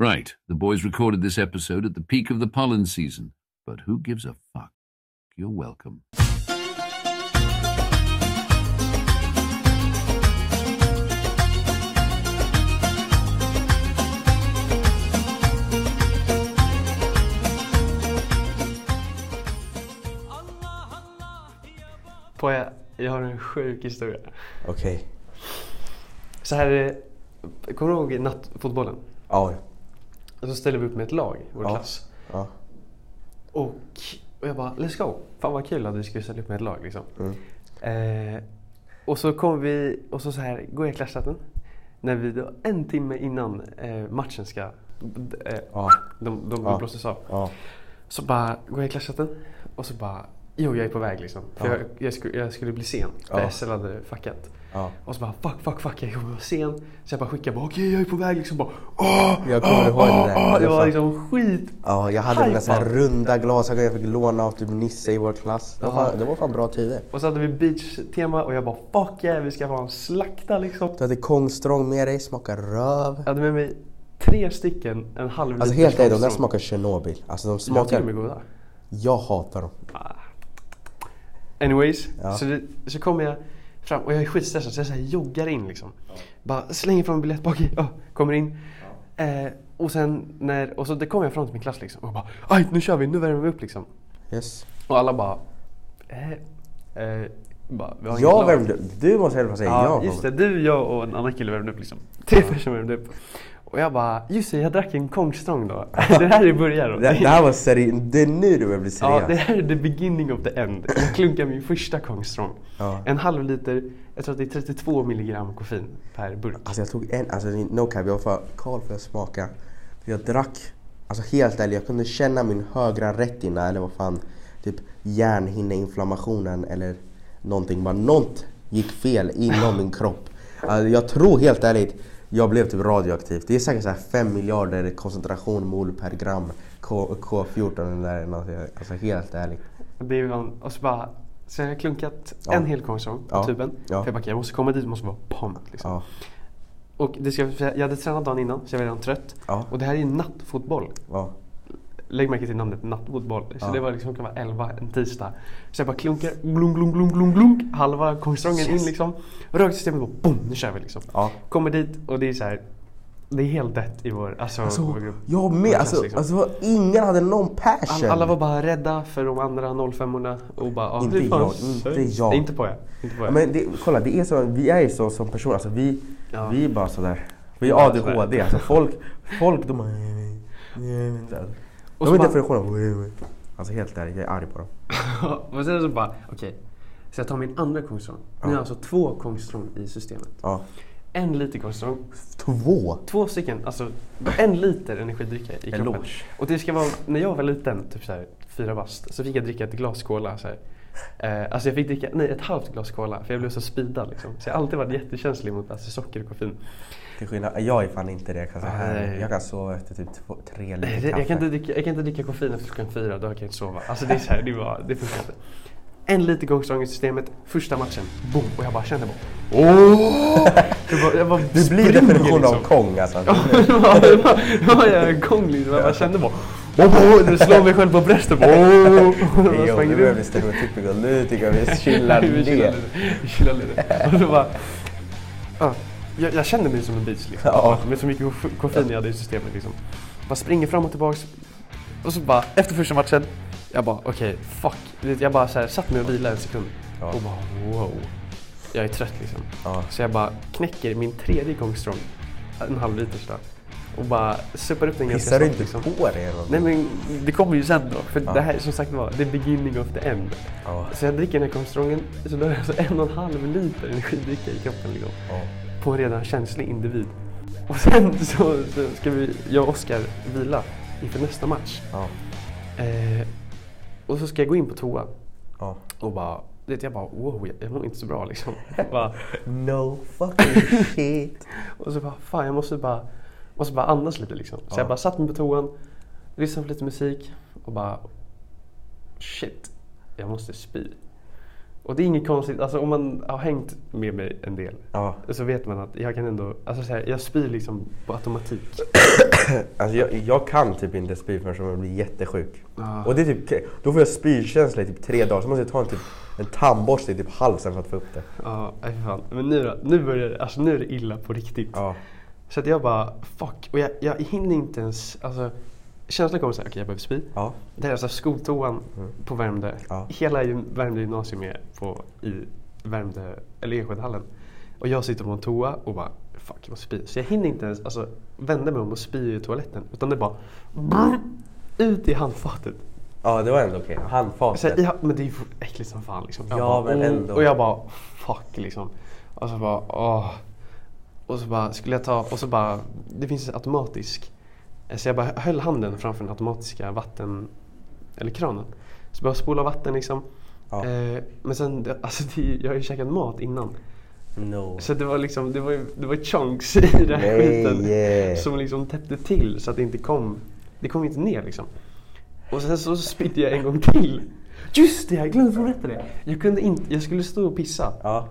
Right, the boys recorded this episode at the peak of the pollen season, but who gives a fuck? You're welcome. Poja, jag har en sjuk historia. Okej. Så här är det, kommer du ihåg nattfotbollen? Ja. Och så ställde vi upp med ett lag, vår Ja. klass. Ja. Och, och jag bara, let's go! Fan vad kul att vi skulle ställa upp med ett lag liksom. Mm. Eh, och så kom vi, och så, så här, går jag i klasschatten. När vi då en timme innan eh, matchen ska, eh, Ja. de, de, de blåses av. Så bara går jag i klasschatten och så bara, jo jag är på väg liksom. För Ja. jag, jag, skulle, jag skulle bli sen, för. SL hade fuckat. Ja. Och så bara fuck, fuck, fuck, jag kommer vara sen. Så jag bara skickar bara okej jag är på väg liksom. Bara, åh, Jag kommer ihåg det där. åh, det Jag var liksom skit. Ja, jag hade mina här runda glasögon jag fick låna av typ Nisse i vår klass. Det var, fan, det var fan bra tider. Och så hade vi beach-tema och jag bara fuck yeah, vi ska ha en slakta liksom. Du hade Kongstrong med dig, smakar röv. Jag hade med mig tre stycken, en halv Alltså liter helt ärligt, de där smakar Tjernobyl. Alltså de Jag tycker de är smakar... goda. Jag hatar dem. Anyways, Ja. så, det, så kommer jag fram och jag är skitstressad så jag så här joggar in liksom. Bara slänger fram en biljett bak i, ja, kommer in. Eh, och sen när, och så det kommer jag fram till min klass liksom och bara aj nu kör vi, nu värmer vi upp liksom. Yes. Och alla bara, eh, eh, bara vi har Jag värmde upp. Du måste i alla fall säga Ja, ja. just det. Du, jag och en annan kille värmde upp liksom. Tre personer värmde upp. Och jag bara, just det, jag drack en Kongstrong då. det här är början. Det, det här var seriöst. Det är nu du börjar bli Ja, seriös. det här är the beginning of the end. Jag klunkar min första Kongstrong. Ja. En halv liter, jag tror att det är 32 milligram koffein per burk. Alltså jag tog en, alltså no cap, jag var för Karl för att smaka. Jag drack, alltså helt ärligt, jag kunde känna min högra retina eller vad fan, typ hjärnhinneinflammationen eller någonting. Bara något gick fel inom min kropp. Alltså, jag tror helt ärligt, jag blev typ radioaktiv. Det är säkert så här 5 miljarder koncentration mol per gram K, K14 eller där, alltså helt ärligt. Det är ju, och så bara, så jag har klunkat Ja. en hel Kongstrong på Ja. tuben. Ja. För jag bara, jag måste komma dit, jag måste vara pumped liksom. Ja. Och det ska, jag hade tränat dagen innan, så jag var redan trött. Och det här är ju nattfotboll. Lägg märke till namnet nattfotboll. Så Ja. det var liksom klockan var 11 en tisdag. Så jag bara klunkar, glunk, glunk, glunk, glunk, glunk. Halva kongstrången in liksom. Rakt systemet och boom, nu kör vi liksom. Ja. Kommer dit och det är så här. Det är helt dött i vår, alltså, Alltså, vår grupp. jag med. Alltså, liksom. alltså ingen hade någon passion. All, alla var bara rädda för de andra 05orna och bara ah, Inte jag, inte jag. Inte på jag. Inte på Ja, jag. men det, kolla, det är så, vi är ju så som personer, alltså vi, Ja. vi är bara sådär. Vi är ADHD, alltså folk, folk de bara... Och De så är bara- definitionen Alltså helt ärligt, jag är arg på dem. och sen så bara, okej. Så jag tar min andra kongstrång. Nu har jag alltså två kongstrång i systemet. Ja. En liter kongstrång Två? Två stycken, alltså en liter energidricka i kroppen. Eloge. Och det ska vara, när jag var liten, typ såhär fyra bast, så fick jag dricka ett glas cola. Så här. Eh, alltså jag fick dricka, nej ett halvt glas cola för jag blev så speedad liksom. Så jag har alltid varit jättekänslig mot alltså, socker och koffein. Till skillnad, jag är fan inte det. Jag kan, så här, Nej. jag kan sova efter typ två, tre liter kaffe. Jag kan, inte dricka, jag kan inte dricka koffein efter klockan fyra, då kan jag inte sova. Alltså det är så här, det, var, det funkar inte. En liter gångstång i systemet, första matchen, boom! Och jag bara kände bara åh! Jag bara, jag bara Du blir definitionen av liksom. kong alltså. Ja, det var- det var- det var jag igång liksom. Jag bara kände bara åh, det slår mig själv på bröstet. Jag Jo, nu börjar vi stereotypical. Nu tycker jag vi chillar ner. lite. Vi chillar lite. Och så bara, ja, jag, jag kände mig som en beach liksom. Ja. Med så mycket koff- koffein jag hade i systemet liksom. Bara springer fram och tillbaks. Och så bara, efter första matchen, jag bara okej, fuck. Du vet, Jag bara så här, satt mig och vilade en sekund. Ja. Och bara wow. Jag är trött liksom. Ja. Så jag bara knäcker min tredje gång strong. En halv liters då. Och bara suppar upp den ganska Pissar du snabbt, inte liksom. på det? Nej men det kommer ju sen då. För Ja. det här som sagt var the beginning of the end. Ja. Så jag dricker den här kongstrongen, så då har jag alltså en och en halv liter energidricka i kroppen liksom. Ja. På en redan känslig individ. Och sen så, så ska vi, jag och Oskar vila inför nästa match. Eh, och så ska jag gå in på toa och bara, det, jag bara wow, jag, mår inte så bra liksom. Bara, No fucking shit. och så bara, fan jag måste bara, måste bara andas lite liksom. Så Ja. jag bara satt mig på toan, lyssnade på lite musik och bara, shit, jag måste spy. Och det är inget konstigt, alltså om man har hängt med mig en del Ja. så vet man att jag kan ändå, alltså så här, jag spyr liksom på automatik. Alltså jag, jag kan typ inte spy förrän jag blir jättesjuk. Ah. Och det är typ, då får jag spykänsla i typ tre dagar, så måste jag ta en, typ, en tandborste i typ halsen för att få upp det. Ja, för fan. Men nu då, nu börjar det, alltså nu är det illa på riktigt. Ja. Så att jag bara, fuck. Och jag, jag hinner inte ens, alltså känslan kommer såhär, okej jag behöver spy. Ja. Det är alltså skoltoan på Värmdö. Ja. Hela Värmdö gymnasium är på, i Värmdö, eller Enskedhallen. Och jag sitter på en toa och bara, fuck jag måste spy. Så jag hinner inte ens alltså, vända mig om och spy i toaletten. Utan det bara, ut i handfatet. ja, det var ändå okej. Så, Handfatet. ja, men det är ju äckligt som fan liksom. Jag Ja, bara, men ändå. Och jag bara, fuck liksom. Och så bara, åh. Och så bara, skulle jag ta, och så bara, det finns en automatisk. Så jag bara höll handen framför den automatiska vatten, eller kranen. Så bara spola vatten liksom. Ja. Eh, men sen, alltså det, jag har ju käkat mat innan. No. Så det var liksom, det var det var chunks i den här skiten. Som liksom täppte till så att det inte kom, det kom inte ner liksom. Och sen så spydde jag en gång till. Just det, jag glömde berätta det. Jag kunde inte, jag skulle stå och pissa. Ja.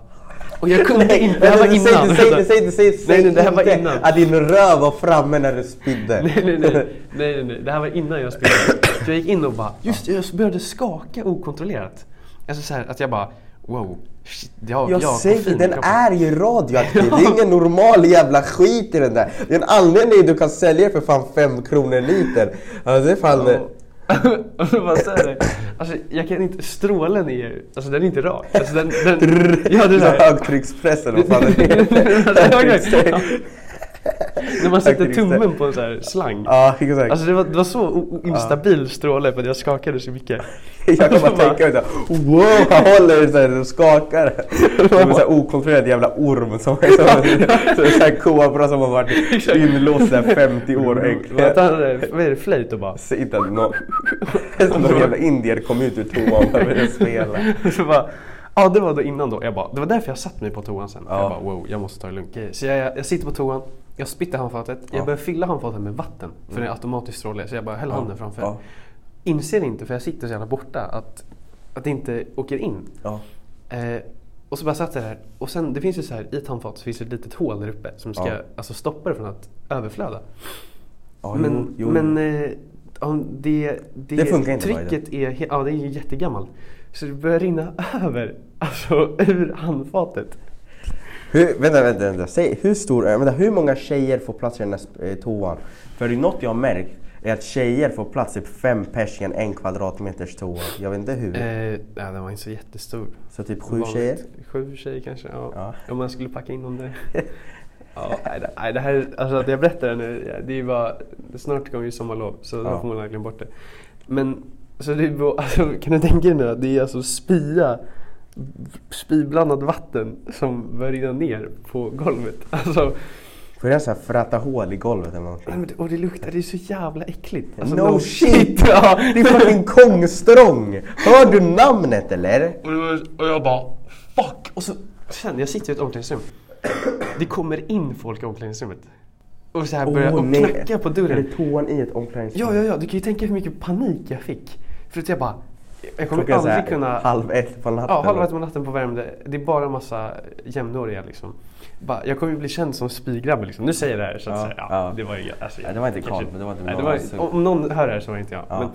Och jag kunde inte, det här var Säg innan. inte, säg inte, säg inte, säg inte, Nej, nej, det här var innan. att din röv var framme när du spydde. Nej, nej, nej, nej, nej, nej. Det här var innan jag spydde. Så jag gick in och bara, just det, jag började skaka okontrollerat. Alltså så här, att jag bara, wow, shit, jag, Jag jag säger, den är ju radioaktiv. Det är ingen normal jävla skit i den där. Det är en anledning du kan sälja för fan 5 kronor liter. Alltså det är fan... Ja. Och så bara så här, alltså jag kan inte, strålen är, alltså den är inte rak. Alltså den, den, ja det är. Högtryckspress eller vad fan det är. Ja. När man sätter tummen på en så här slang. Ja, exakt. Alltså det var, det var så instabil stråle för att jag skakade så mycket. Jag kan bara tänka mig såhär, wow, han håller såhär och skakar. Som en okontrollerad jävla orm som som en sån här kobra som har varit inlåst där 50 år. Vad är det, flöjt och bara? Säg inte att någon, någon jävla indier kom ut ur toan och började spela. Ja det var då innan då. Jag bara, det var därför jag satt mig på toan sen. Ja. Jag bara wow, jag måste ta det lugnt. Så jag, jag sitter på toan, jag spyttar handfatet, Ja. jag börjar fylla handfatet med vatten. För det är automatisk stråle. Så jag bara höll handen framför. Ja. Inser inte, för jag sitter så jävla borta, att, att det inte åker in. Ja. Eh, och så bara satt jag där. Och sen, det finns ju så här, i ett handfat så finns det ett litet hål där uppe som ska Ja. alltså, stoppa det från att överflöda. Ja, men jo, jo. men eh, det, det, Det funkar inte är, he- ja, det är ju jättegammalt. Så det börjar rinna över, alltså ur handfatet. Hur, vänta, vänta, vänta. Säg, hur stor, vänta, hur många tjejer får plats i den här eh, toan? För det är något jag har märkt är att tjejer får plats typ fem pers i en en kvadratmeters toa. Jag vet inte hur. Eh, ja, den var inte så jättestor. Så typ sju Vanligt. tjejer? Sju tjejer kanske, ja. Ja. Om man skulle packa in dem där. ja, nej, det, nej, här, alltså att jag berättar det nu, det är bara, snart kommer ju sommarlov så då Ja. får man verkligen bort det. Men, så det alltså, kan du tänka dig nu att det är alltså spya, spyblandat vatten som börjar rinna ner på golvet. Alltså, Får jag så här fräta hål i golvet eller nej, någonting? men det, och det luktar, det är så jävla äckligt. Alltså, no, shit! Ja, det är fucking kongstrång! Hör du namnet eller? Och, jag bara fuck! Och så sen, jag sitter i ett omklädningsrum. Det kommer in folk i omklädningsrummet. Och så här börjar Åh, och nej. knacka på Är dörren. det toan i ett omklädningsrum? Ja, ja, ja. Du kan ju tänka hur mycket panik jag fick. För att jag bara, jag kommer Klockan så aldrig här kunna... halv ett på natten. Ja, halv ett på natten på Värmdö. Det är bara en massa jämnåriga liksom. Bara, jag kommer ju bli känd som spygrabbe liksom. Nu säger jag det här så att Ja, säga. Ja, ja. Det var ju, alltså, Nej, det var inte Carl, men det var inte Nej, det var, som- Om någon hör det här så var det inte jag. Ja. Men,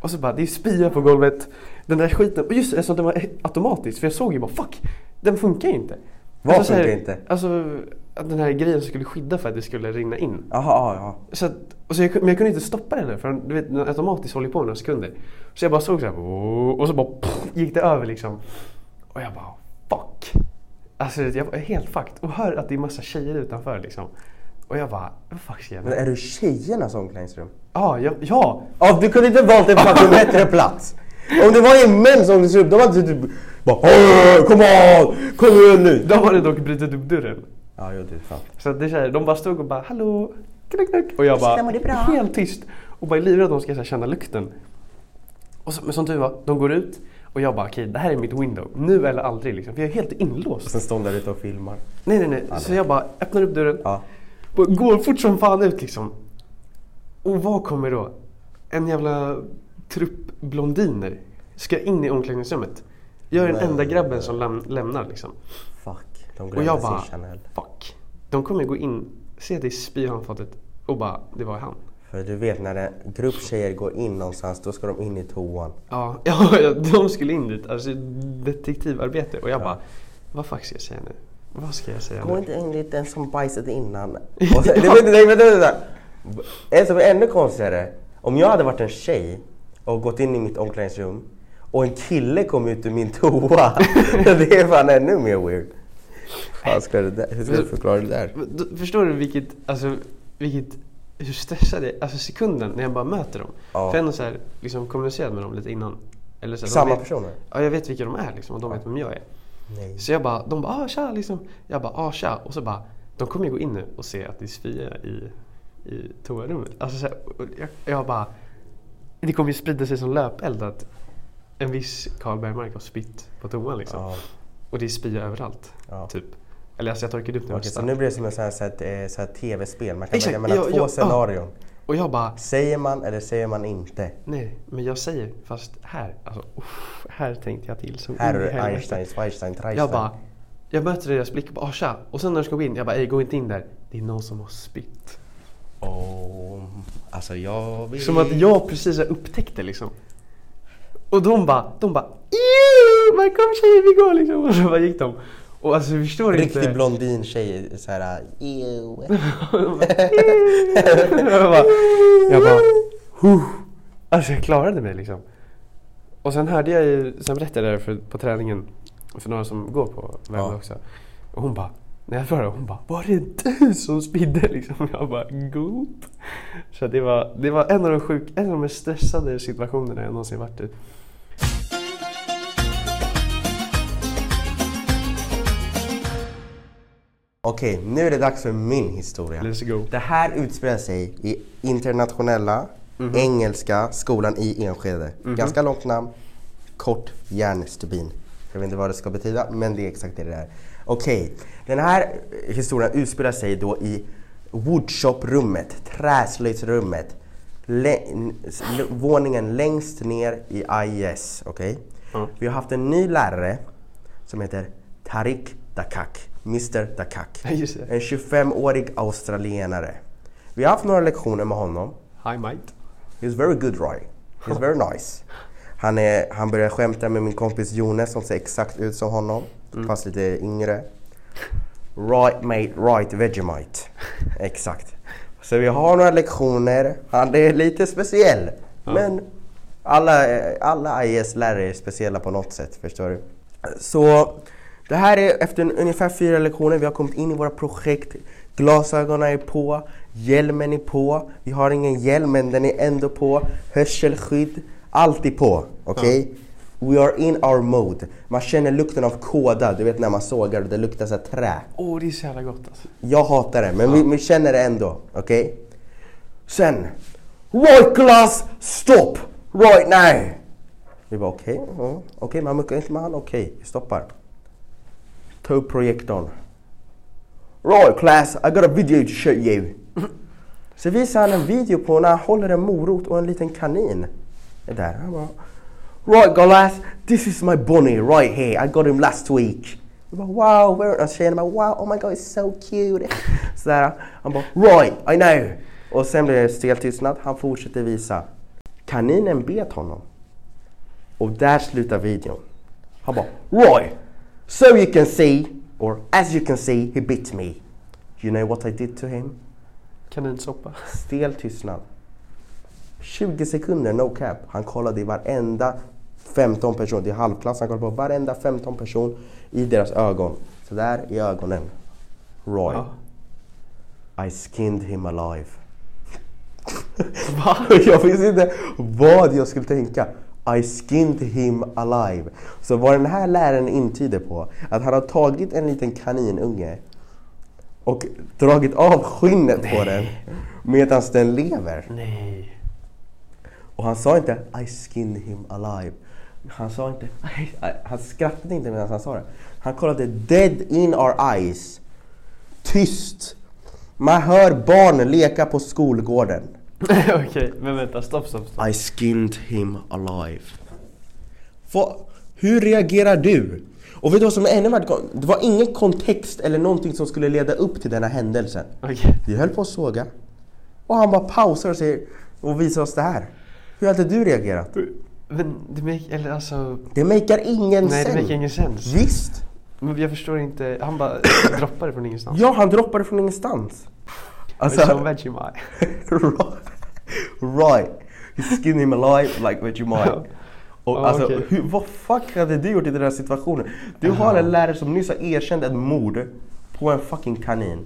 och så bara, det är spya på golvet. Den där skiten. Och just det, eftersom den var automatisk. För jag såg ju bara, fuck! Den funkar ju inte. Vad så här- funkar inte? Alltså, att den här grejen skulle skydda för att det skulle rinna in. Jaha, ja, ja. Så att, och så jag, men jag kunde inte stoppa den för du vet, den automatiskt håller på några sekunder. Så jag bara såg så här, och så bara pff, gick det över liksom. Och jag bara fuck. Alltså jag var helt fucked. Och hör att det är massa tjejer utanför liksom. Och jag bara, vad fuck ska jag Men är du tjejernas omklädningsrum? Ja, ja, ja. Ja, du kunde inte valt en fucking bättre plats! Om det var en mäns omklädningsrum, de hade typ bara "Åh, Kom on! Kom igen nu! De hade dock brutit upp dörren. Ja, jo, det är sant. Så det är så här, de bara stod och bara hallå, knack, knack. Och jag bara Stämmer det bra? helt tyst. Och bara är livrädd att de ska så här, känna lukten. Och så, men som tur var, de går ut. Och jag bara okej, det här är mitt window. Nu eller aldrig liksom. För jag är helt inlåst. Och sen står de där ute och filmar. Nej nej nej. Så jag bara öppnar upp dörren. Ja. och Går fort som fan ut liksom. Och vad kommer då? En jävla trupp blondiner ska in i omklädningsrummet. Jag är den enda grabben som läm- lämnar liksom. De Och jag bara, fuck. De kommer gå in, se dig spy i handfatet och bara, det var han. För du vet när en grupp tjejer går in någonstans, då ska de in i toan. Ja, ja, de skulle in dit. Alltså detektivarbete. Och jag bara, vad fuck ska jag säga nu? Vad ska jag säga Gå nu? inte in dit den som bajsade innan. Och sen, nej, vänta, vänta. En som är ännu konstigare. Om jag hade varit en tjej och gått in i mitt omklädningsrum och en kille kom ut ur min toa. det är fan ännu mer weird. Fan, ska det där, hur ska du förklara det där? Förstår du vilket, alltså, vilket, hur stressad jag är? Alltså sekunden när jag bara möter dem. Ja. För jag har så här, liksom kommunicerat med dem lite innan. Eller så här, Samma vet, personer? Ja, jag vet vilka de är liksom och de vet vem jag är. Nej. Så jag bara, de bara ah tja liksom. Jag bara ah tja. Och så bara, de kommer ju gå in nu och se att det är spya i, i toarummet. Alltså så här, jag, jag bara, det kommer ju sprida sig som löpeld att en viss Karl Bergmark har spytt på toan liksom. Ja. Och det är spya överallt. Ja. Typ. Eller alltså jag torkade upp det Okej, så nu blir det som ett sånt här, så här, eh, så här tv-spel. Man kan Exakt, välja mellan ja, två ja, ja. scenarion. Och jag bara, Säger man eller säger man inte? nej, men jag säger, fast här, alltså, uff, här tänkte jag till. Så Här är det. Einstein, Schweinstein, Treistein. Jag bara, jag möter deras blick och bara, ah tja. Och sen när de ska gå in, jag bara, ej gå inte in där. Det är någon som har spytt. Oh, alltså jag vill... Som att jag precis har upptäckt det liksom. Och de bara, de bara, "Ew, men kom tjejer vi går liksom. Och så bara gick de. Och alltså förstår Riktig inte. blondin tjej såhär, ew. jag bara, jag bara. Alltså jag klarade mig liksom. Och sen hörde jag ju, sen berättade jag det för, på träningen för några som går på Värmdö Ja. också. Och hon bara, när jag frågade hon bara, var det du som spydde liksom? Jag bara, goop. Så det var, det var en av de sjuk, en av de mest stressade situationerna jag någonsin varit i. Okej, nu är det dags för min historia. Let's go. Det här utspelar sig i internationella engelska skolan i Enskede. Ganska långt namn, kort järnstubin. Jag vet inte vad det ska betyda, men det är exakt det det är. Okej, den här historien utspelar sig då i woodshop-rummet, träslöjdsrummet. Våningen längst ner i IES. Okej? Ja. Vi har haft en ny lärare som heter Tariq Dakak. Mr Dakak. Ja. En 25-årig australienare. Vi har haft några lektioner med honom. Hi mate. He's very good Roy. He's very nice. Han, är, han börjar skämta med min kompis Jonas som ser exakt ut som honom. Fast lite yngre. Right mate, right Vegemite. Exakt. Så vi har några lektioner. Han är lite speciell. Men alla, alla IS-lärare är speciella på något sätt, förstår du? Så det här är efter en, ungefär fyra lektioner. Vi har kommit in i våra projekt. Glasögonen är på, hjälmen är på. Vi har ingen hjälm men den är ändå på. Hörselskydd, allt är på. Okej? We are in our mode. Man känner lukten av kåda, du vet när man sågar och det luktar så här trä. Åh det är så jävla gott alltså. Jag hatar det, men vi, vi känner det ändå. Okej? Sen. Right class, stop! Right now! Vi bara okej, ja, okej man muckar inte med han, okej, vi stoppar. Ta upp projektorn. Right class, I got a video to show you. Så visar han en video på när han håller en morot och en liten kanin. Det där. Han bara, Right guys, this is my bunny right here. I got him last week. Jag bara, wow, where? Och tjejerna bara wow, oh my god it's so cute. Sådär. Han bara right, I know. Och sen blir det stel tystnad. Han fortsätter visa. Kaninen bet honom. Och där slutar videon. Han bara Roy, so you can see, or as you can see, he bit me. You know what I did to him? Kaninsoppa. Stel tystnad. 20 sekunder, no cap. Han kollade i varenda 15 person, det är halvklass, han kollade på varenda 15 person i deras ögon. Så där i ögonen. Roy. Ja. I skinned him alive. Va? jag visste inte vad jag skulle tänka. I skinned him alive. Så vad den här läraren intyder på, att han har tagit en liten kaninunge och dragit av skinnet på den medan den lever. Nej. Och han sa inte I skinned him alive. Han sa inte, han skrattade inte medan han sa det. Han kollade dead in our eyes. Tyst. Man hör barn leka på skolgården. Okej, men vänta, stopp, stopp, stopp. I skinned him alive. Vad- Hur reagerar du? Och vet du vad som är ännu värre? Det var ingen kontext eller någonting som skulle leda upp till den här händelsen. Okej. Vi höll på att såga. Och han bara pausar och säger och visar oss det här. Hur hade du reagerat? Men det make, eller alltså... Det makar ingen Nej, det make ingen sens. Visst! Men jag förstår inte. Han bara droppade från ingenstans. Ja, han droppade från ingenstans. Alltså, som Vegemite. right. He skinned him alive like Vegemite. Och Ja, alltså, okej. hur, vad fuck hade du gjort i den här situationen? Du har en lärare som nyss har erkänt ett mord på en fucking kanin.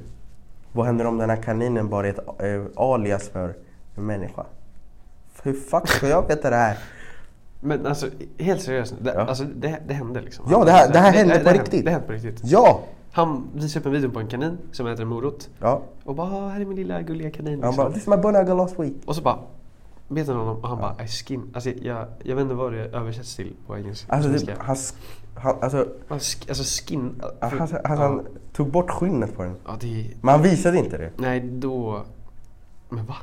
Vad händer om den här kaninen bara är ett eh, alias för en människa? Hur fuck ska jag veta det här? Men alltså helt seriöst. Det, Ja. alltså, det, det hände liksom. Ja, det här- det här hände på riktigt. Det hände på riktigt. Ja! Han visade upp en video på en kanin som äter en morot. Ja. Och bara "Ah, här är min lilla gulliga kanin. Han bara, this is my bun I got last week. Och så bara Vet du honom? Och han bara I skin. Alltså jag, jag vet inte vad det översätts till på engelska. Alltså, det, han, han, alltså, Ja, sk- Alltså skin. han, för- han, ja. han tog bort skinnet på den. Ja det Men han visade inte det. Nej då Men va?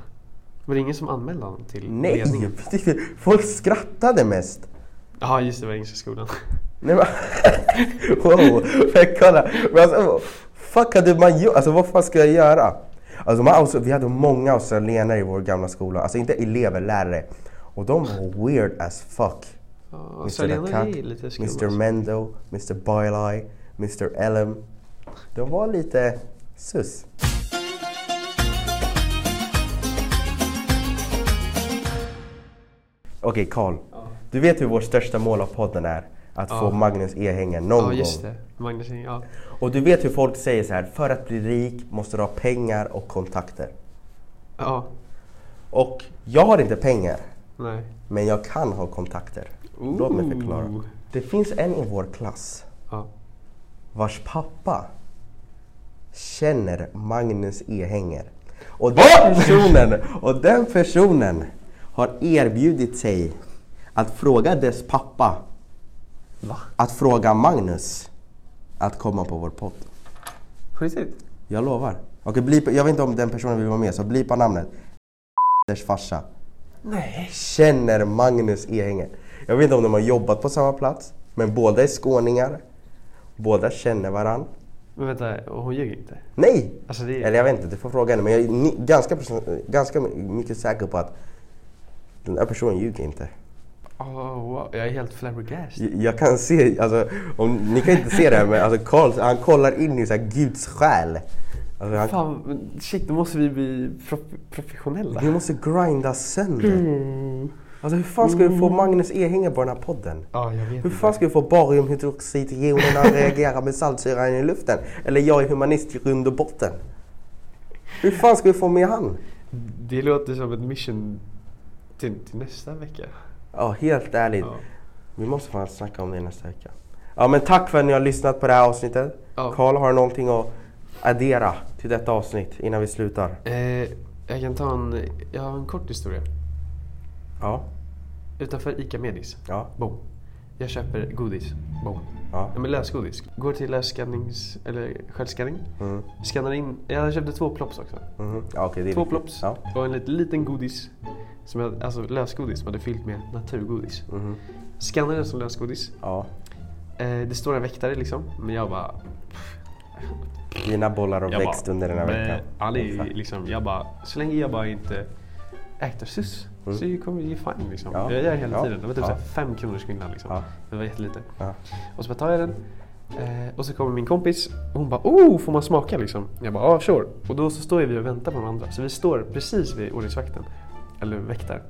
Var det ingen som anmälde honom till Nej! ledningen? Folk skrattade mest. Ja just det, var Engelska skolan. Nej men, wow, men kolla. Men alltså, fuck hade man gjort? Alltså vad fan ska jag göra? Alltså, vi hade många australienare i vår gamla skola, alltså inte elever, lärare. Och de var weird as fuck. Ja, Mr. Skumma. Mr Mendo, Mr Biley, Mr Ellem. De var lite sus. Okej Karl, du vet hur vårt största mål av podden är? Att få Ja. Magnus E-hängen någon Ja just gång. det, Magnus ja. Och du vet hur folk säger så här, för att bli rik måste du ha pengar och kontakter. Ja, Och jag har inte pengar, nej. men jag kan ha kontakter. Låt mig förklara. Ooh. Det finns en i vår klass Ja. vars pappa känner Magnus E-hänger. Och den personen, och den personen har erbjudit sig att fråga dess pappa Va? att fråga Magnus att komma på vår podd. På riktigt? Jag lovar. Okej, blipa, jag vet inte om den personen vill vara med, så blipa namnet. Ders farsa Nej. känner Magnus E-hänger. Jag vet inte om de har jobbat på samma plats, men båda är skåningar. Båda känner varann. Men vänta, hon ljuger inte? Nej! Alltså det. Eller jag vet inte, du får fråga henne. Men jag är ganska, ganska mycket säker på att den där personen ljuger inte. Oh, wow. Jag är helt flabbergasted. Jag, jag kan se, alltså, om, ni kan inte se det här men alltså Carl, han kollar in i så här Guds själ. Alltså, han, Fan, shit, då måste vi bli prof- professionella. vi måste grinda sönder. Mm. Alltså hur fan ska vi få Magnus E-hänger på den här podden? Ja, jag vet Hur fan ska vi få bariumhydroxidionerna att reagera med saltsyran i luften? Eller jag är humanist i grund och botten. Hur fan ska vi få med han? Det låter som ett mission till, till nästa vecka. Ja, helt ärligt. Ja. Vi måste fan snacka om det nästa vecka. Ja, men tack för att ni har lyssnat på det här avsnittet. Karl, har du någonting att addera till detta avsnitt innan vi slutar? Eh, jag kan ta en, jag har en kort historia. Ja, Utanför ICA Medis. ja, Boom. Jag köper godis. Boom. ja. Ja, men lösgodis. Går till lösskannings... Eller självskanning. Mm, Skannar in. Jag köpte två plops också. mhm. ja okej, det är Två viktigt. plops Ja. och en liten, liten godis. Som jag, alltså lösgodis som jag hade fyllt med naturgodis. mhm. Skannar den som lösgodis. ja. Eh, det står en väktare liksom. Men jag bara... Dina bollar har växt bara, under den här veckan. Exakt. liksom, jag bara, så länge jag bara inte äter sus Mm. så kommer det ju fine liksom. Ja. Jag gör det hela Ja. tiden. Det var typ Ja. fem kronors skillnad liksom. Ja. Det var jättelite. Ja. Och så bara tar jag den. Eh, och så kommer min kompis och hon bara oh, får man smaka liksom? Jag bara ja, sure. Och då så står vi och väntar på de andra. Så vi står precis vid ordningsvakten. Eller väktaren.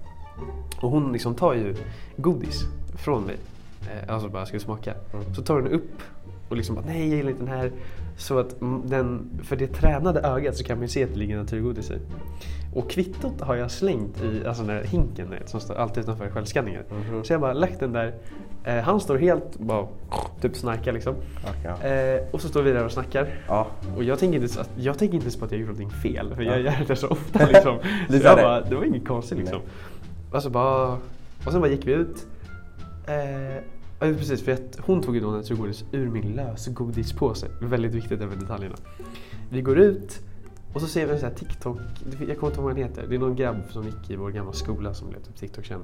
Och hon liksom tar ju godis från mig. Eh, alltså bara ska smaka. Mm. Så tar hon upp och liksom bara nej jag gillar inte den här. Så att den, för det tränade ögat så kan man ju se att det ligger naturgodis i. Och kvittot har jag slängt i alltså den där hinken vet, som står alltid utanför självskanningen. Mhm. Så jag bara lagt den där. Eh, han står helt bara typ snarkar liksom. Ja. Eh, och så står vi där och snackar. ja. Och jag tänker inte, jag tänker inte på att jag gjort någonting fel. För Ja. jag gör det så ofta liksom. så jag det. bara, det var inget konstigt liksom. Och så bara, och sen bara gick vi ut. Eh, ja, precis, för att hon tog ju då naturgodis ur min lösgodispåse. Väldigt viktigt över detaljerna. Vi går ut och så ser vi en sån här TikTok, jag kommer inte ihåg vad den heter. Det är någon grabb som gick i vår gamla skola som blev typ TikTok-känd.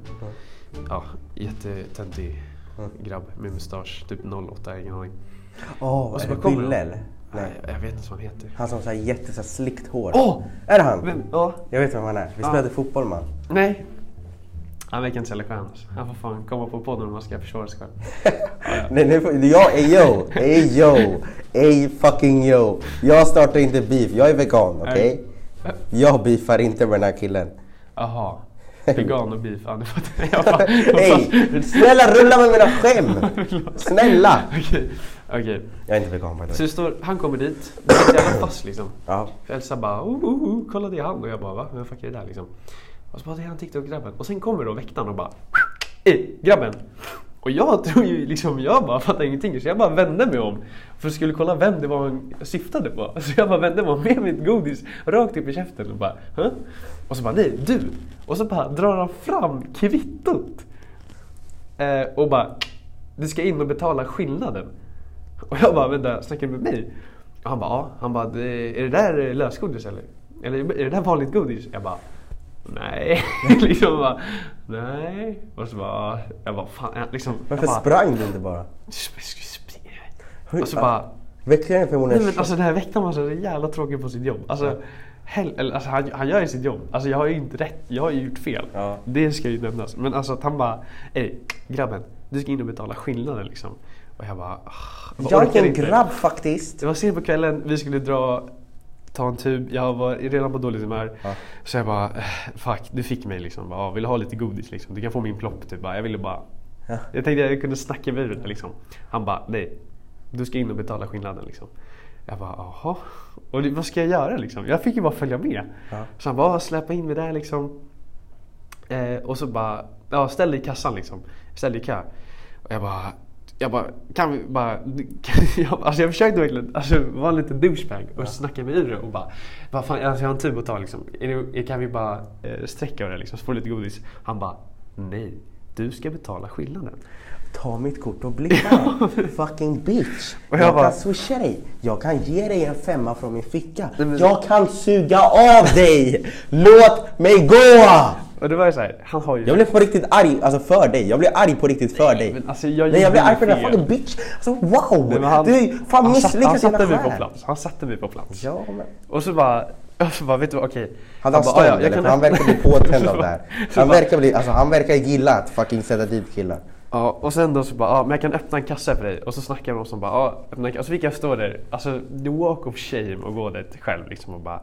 Ja, jättetöntig grabb med mustasch, typ 08, ingen aning. Åh, så är det de. eller? Nej, jag vet inte vad han heter. Han som har jätte så här slickt hår. Åh! Är det han? Vem? Ja. Jag vet vem han är. Vi spelade fotboll man. Nej. Han verkar inte särskilt skön alltså. Han får fan komma på podden om han ska försvara sig själv. Nej, får- jag är yo, ey yo, ey fucking yo. Jag startar inte beef, jag är vegan, okej? Jag beefar inte med den här killen. Jaha. Vegan och beef. Ja, nu Ey, snälla rulla med mina skämt! Snälla! Okej. Okej. Jag är inte vegan by Så det står, han kommer dit. Det är så jävla fast liksom. Ja. Elsa bara oh, oh, oh, kolla det är han. Och jag bara va? Vem fuck är det där liksom? Och så bara det är han TikTok-grabben. Och sen kommer då väktaren och bara Ey grabben! Och jag tror ju liksom, jag bara fattar ingenting. Så jag bara vände mig om. För att skulle kolla vem det var han syftade på. Så jag bara vände mig om med mitt godis rakt upp i käften och bara Hä? Och så bara nej, du! Och så bara drar han fram kvittot. Eh, och bara Du ska in och betala skillnaden. Och jag bara vänta, snackar du med mig? Och han bara ja. Han bara är det där lösgodis eller? Eller är det där vanligt godis? Jag bara Nej, liksom bara, nej. Och så bara, jag bara, fan, liksom. Varför jag bara, sprang du inte bara? Och så bara, nej men alltså den här väktaren var så jävla tråkig på sitt jobb. Alltså, hell, eller, alltså han, han gör ju sitt jobb. Alltså jag har ju inte rätt, jag har ju gjort fel. Ja. Det ska ju nämnas. Men alltså att han bara, ey grabben, du ska in och betala skillnaden liksom. Och jag bara, jag är en grabb faktiskt. Det var sent på kvällen, vi skulle dra, ta en tub. Jag var redan på dåligt humör. Ja. Så jag bara, eh, fuck, du fick mig liksom. Bara, "Ah, vill du ha lite godis liksom? Du kan få min plopp typ. Jag ville bara, Ja. jag tänkte jag kunde snacka med det liksom. Han bara, nej. Du ska in och betala skillnaden liksom. Jag bara, jaha. Och vad ska jag göra liksom? Jag fick ju bara följa med. Ja. Så han bara, släppa in mig där liksom. Eh, och så bara, ja ställ dig i kassan liksom. Ställ dig i kö. Och jag bara, jag bara, kan vi bara... Kan, jag, alltså jag försökte verkligen alltså, vara en liten douchebag och snacka mig ur det och bara, bara fan, alltså jag har en tub att ta liksom. Kan vi bara eh, sträcka det liksom så får lite godis? Han bara, nej. Du ska betala skillnaden. Ta mitt kort och blicka. Fucking bitch. Och jag jag bara- kan swisha dig. Jag kan ge dig en femma från min ficka. Men- Jag kan suga av dig. Låt mig gå! Och det var ju såhär, han har ju... Jag blev på riktigt arg, alltså för dig. Jag blev arg på riktigt för dig. men alltså, jag Nej jag blev arg för den där fucking bitch. Alltså wow! Nej, han, du är fan han, satt, han satte på plats. Han satte mig på plats. Ja men. Och så bara, och så bara vet du vad, okej. Hade han bara, stånd "Ah, ja, jag eller? kan han öppna." verkar bli påtänd av Så det här. bara- så Han bara- verkar, bli, alltså, han verkar gilla att fucking sätta dit killar. Ja, och sen då så bara, ja men jag kan öppna en kassa för dig. Och så snackar de som bara, ja öppna en kassa. Och så fick jag stå där, alltså the walk of shame och gå dit själv liksom och bara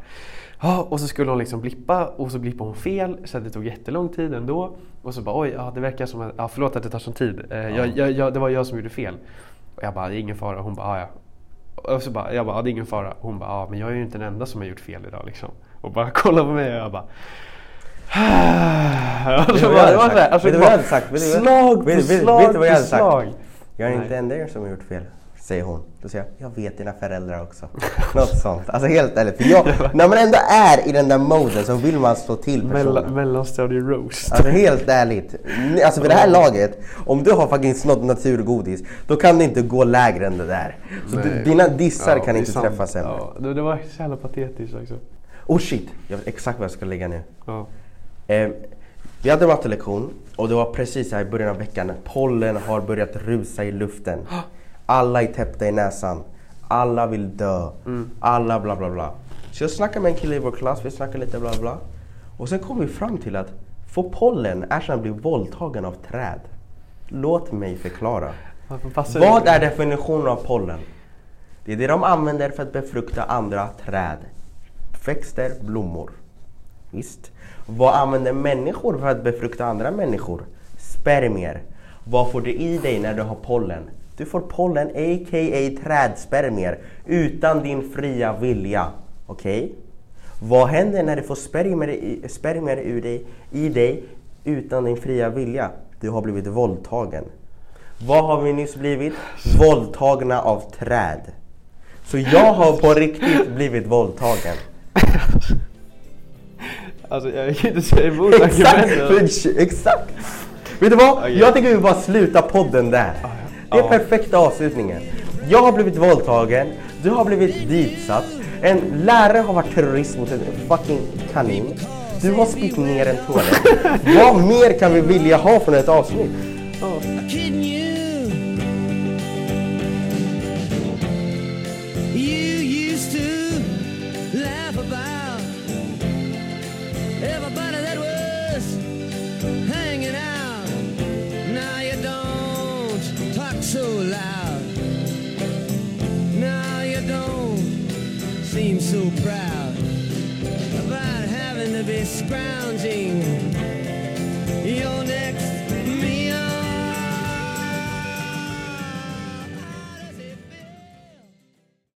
Ja, och så skulle hon liksom blippa och så blippade hon fel så det tog jättelång tid ändå. Och så bara oj, ja, det verkar som att, ja, förlåt att det tar sån tid. Eh, jag, jag, jag, det var jag som gjorde fel. Och jag bara, det är ingen fara. Hon bara, ja. Och så bara, jag bara, det är ingen fara. Hon bara, ja men jag är ju inte den enda som har gjort fel idag liksom. Och bara kolla på mig och jag bara Alltså, det var så här, alltså, Vet du det vad jag var hade sagt? Vet du vad- Slag på vet- vet- slag vet du vad jag hade sagt? slag. Jag är Nej. inte enda som har gjort fel, säger hon. Då säger jag, jag vet dina föräldrar också. Något sånt. Alltså helt ärligt. För jag, när man ändå är i den där moden så vill man slå till personen. mellanstadie roast. Alltså helt ärligt. Alltså vid det här laget, om du har fucking snott naturgodis, då kan det inte gå lägre än det där. Så Nej. dina dissar Ja, kan det inte sant. träffa sämre. Ja, det, det var så jävla patetiskt också. Oh shit, jag vet exakt vad jag ska lägga nu. Ja. Eh, vi hade mattelektion och det var precis här i början av veckan. Pollen har börjat rusa i luften. Alla är täppta i näsan. Alla vill dö. Alla bla bla bla. Så jag snackade med en kille i vår klass, vi snackade lite bla bla. Och sen kom vi fram till att få pollen är som att bli våldtagen av träd. Låt mig förklara. Vad är definitionen av pollen? Det är det de använder för att befrukta andra träd. Växter, blommor. Visst. Vad använder människor för att befrukta andra människor? Spermier. Vad får du i dig när du har pollen? Du får pollen, a.k.a. trädspermier, utan din fria vilja. Okej? Vad händer när du får spermier, i, spermier ur dig, i dig utan din fria vilja? Du har blivit våldtagen. Vad har vi nyss blivit? Våldtagna av träd. Så jag har på riktigt blivit våldtagen. Alltså jag kan inte säga emot Exakt! argumenten. Exakt! Vet du vad? Okej. Jag tycker vi bara slutar podden där. Det är Ja. perfekta avslutningen. Jag har blivit våldtagen, du har blivit ditsatt, en lärare har varit terrorist mot en fucking kanin. Du har spytt ner en toalett. Vad mer kan vi vilja ha från ett avsnitt? Can bouncing.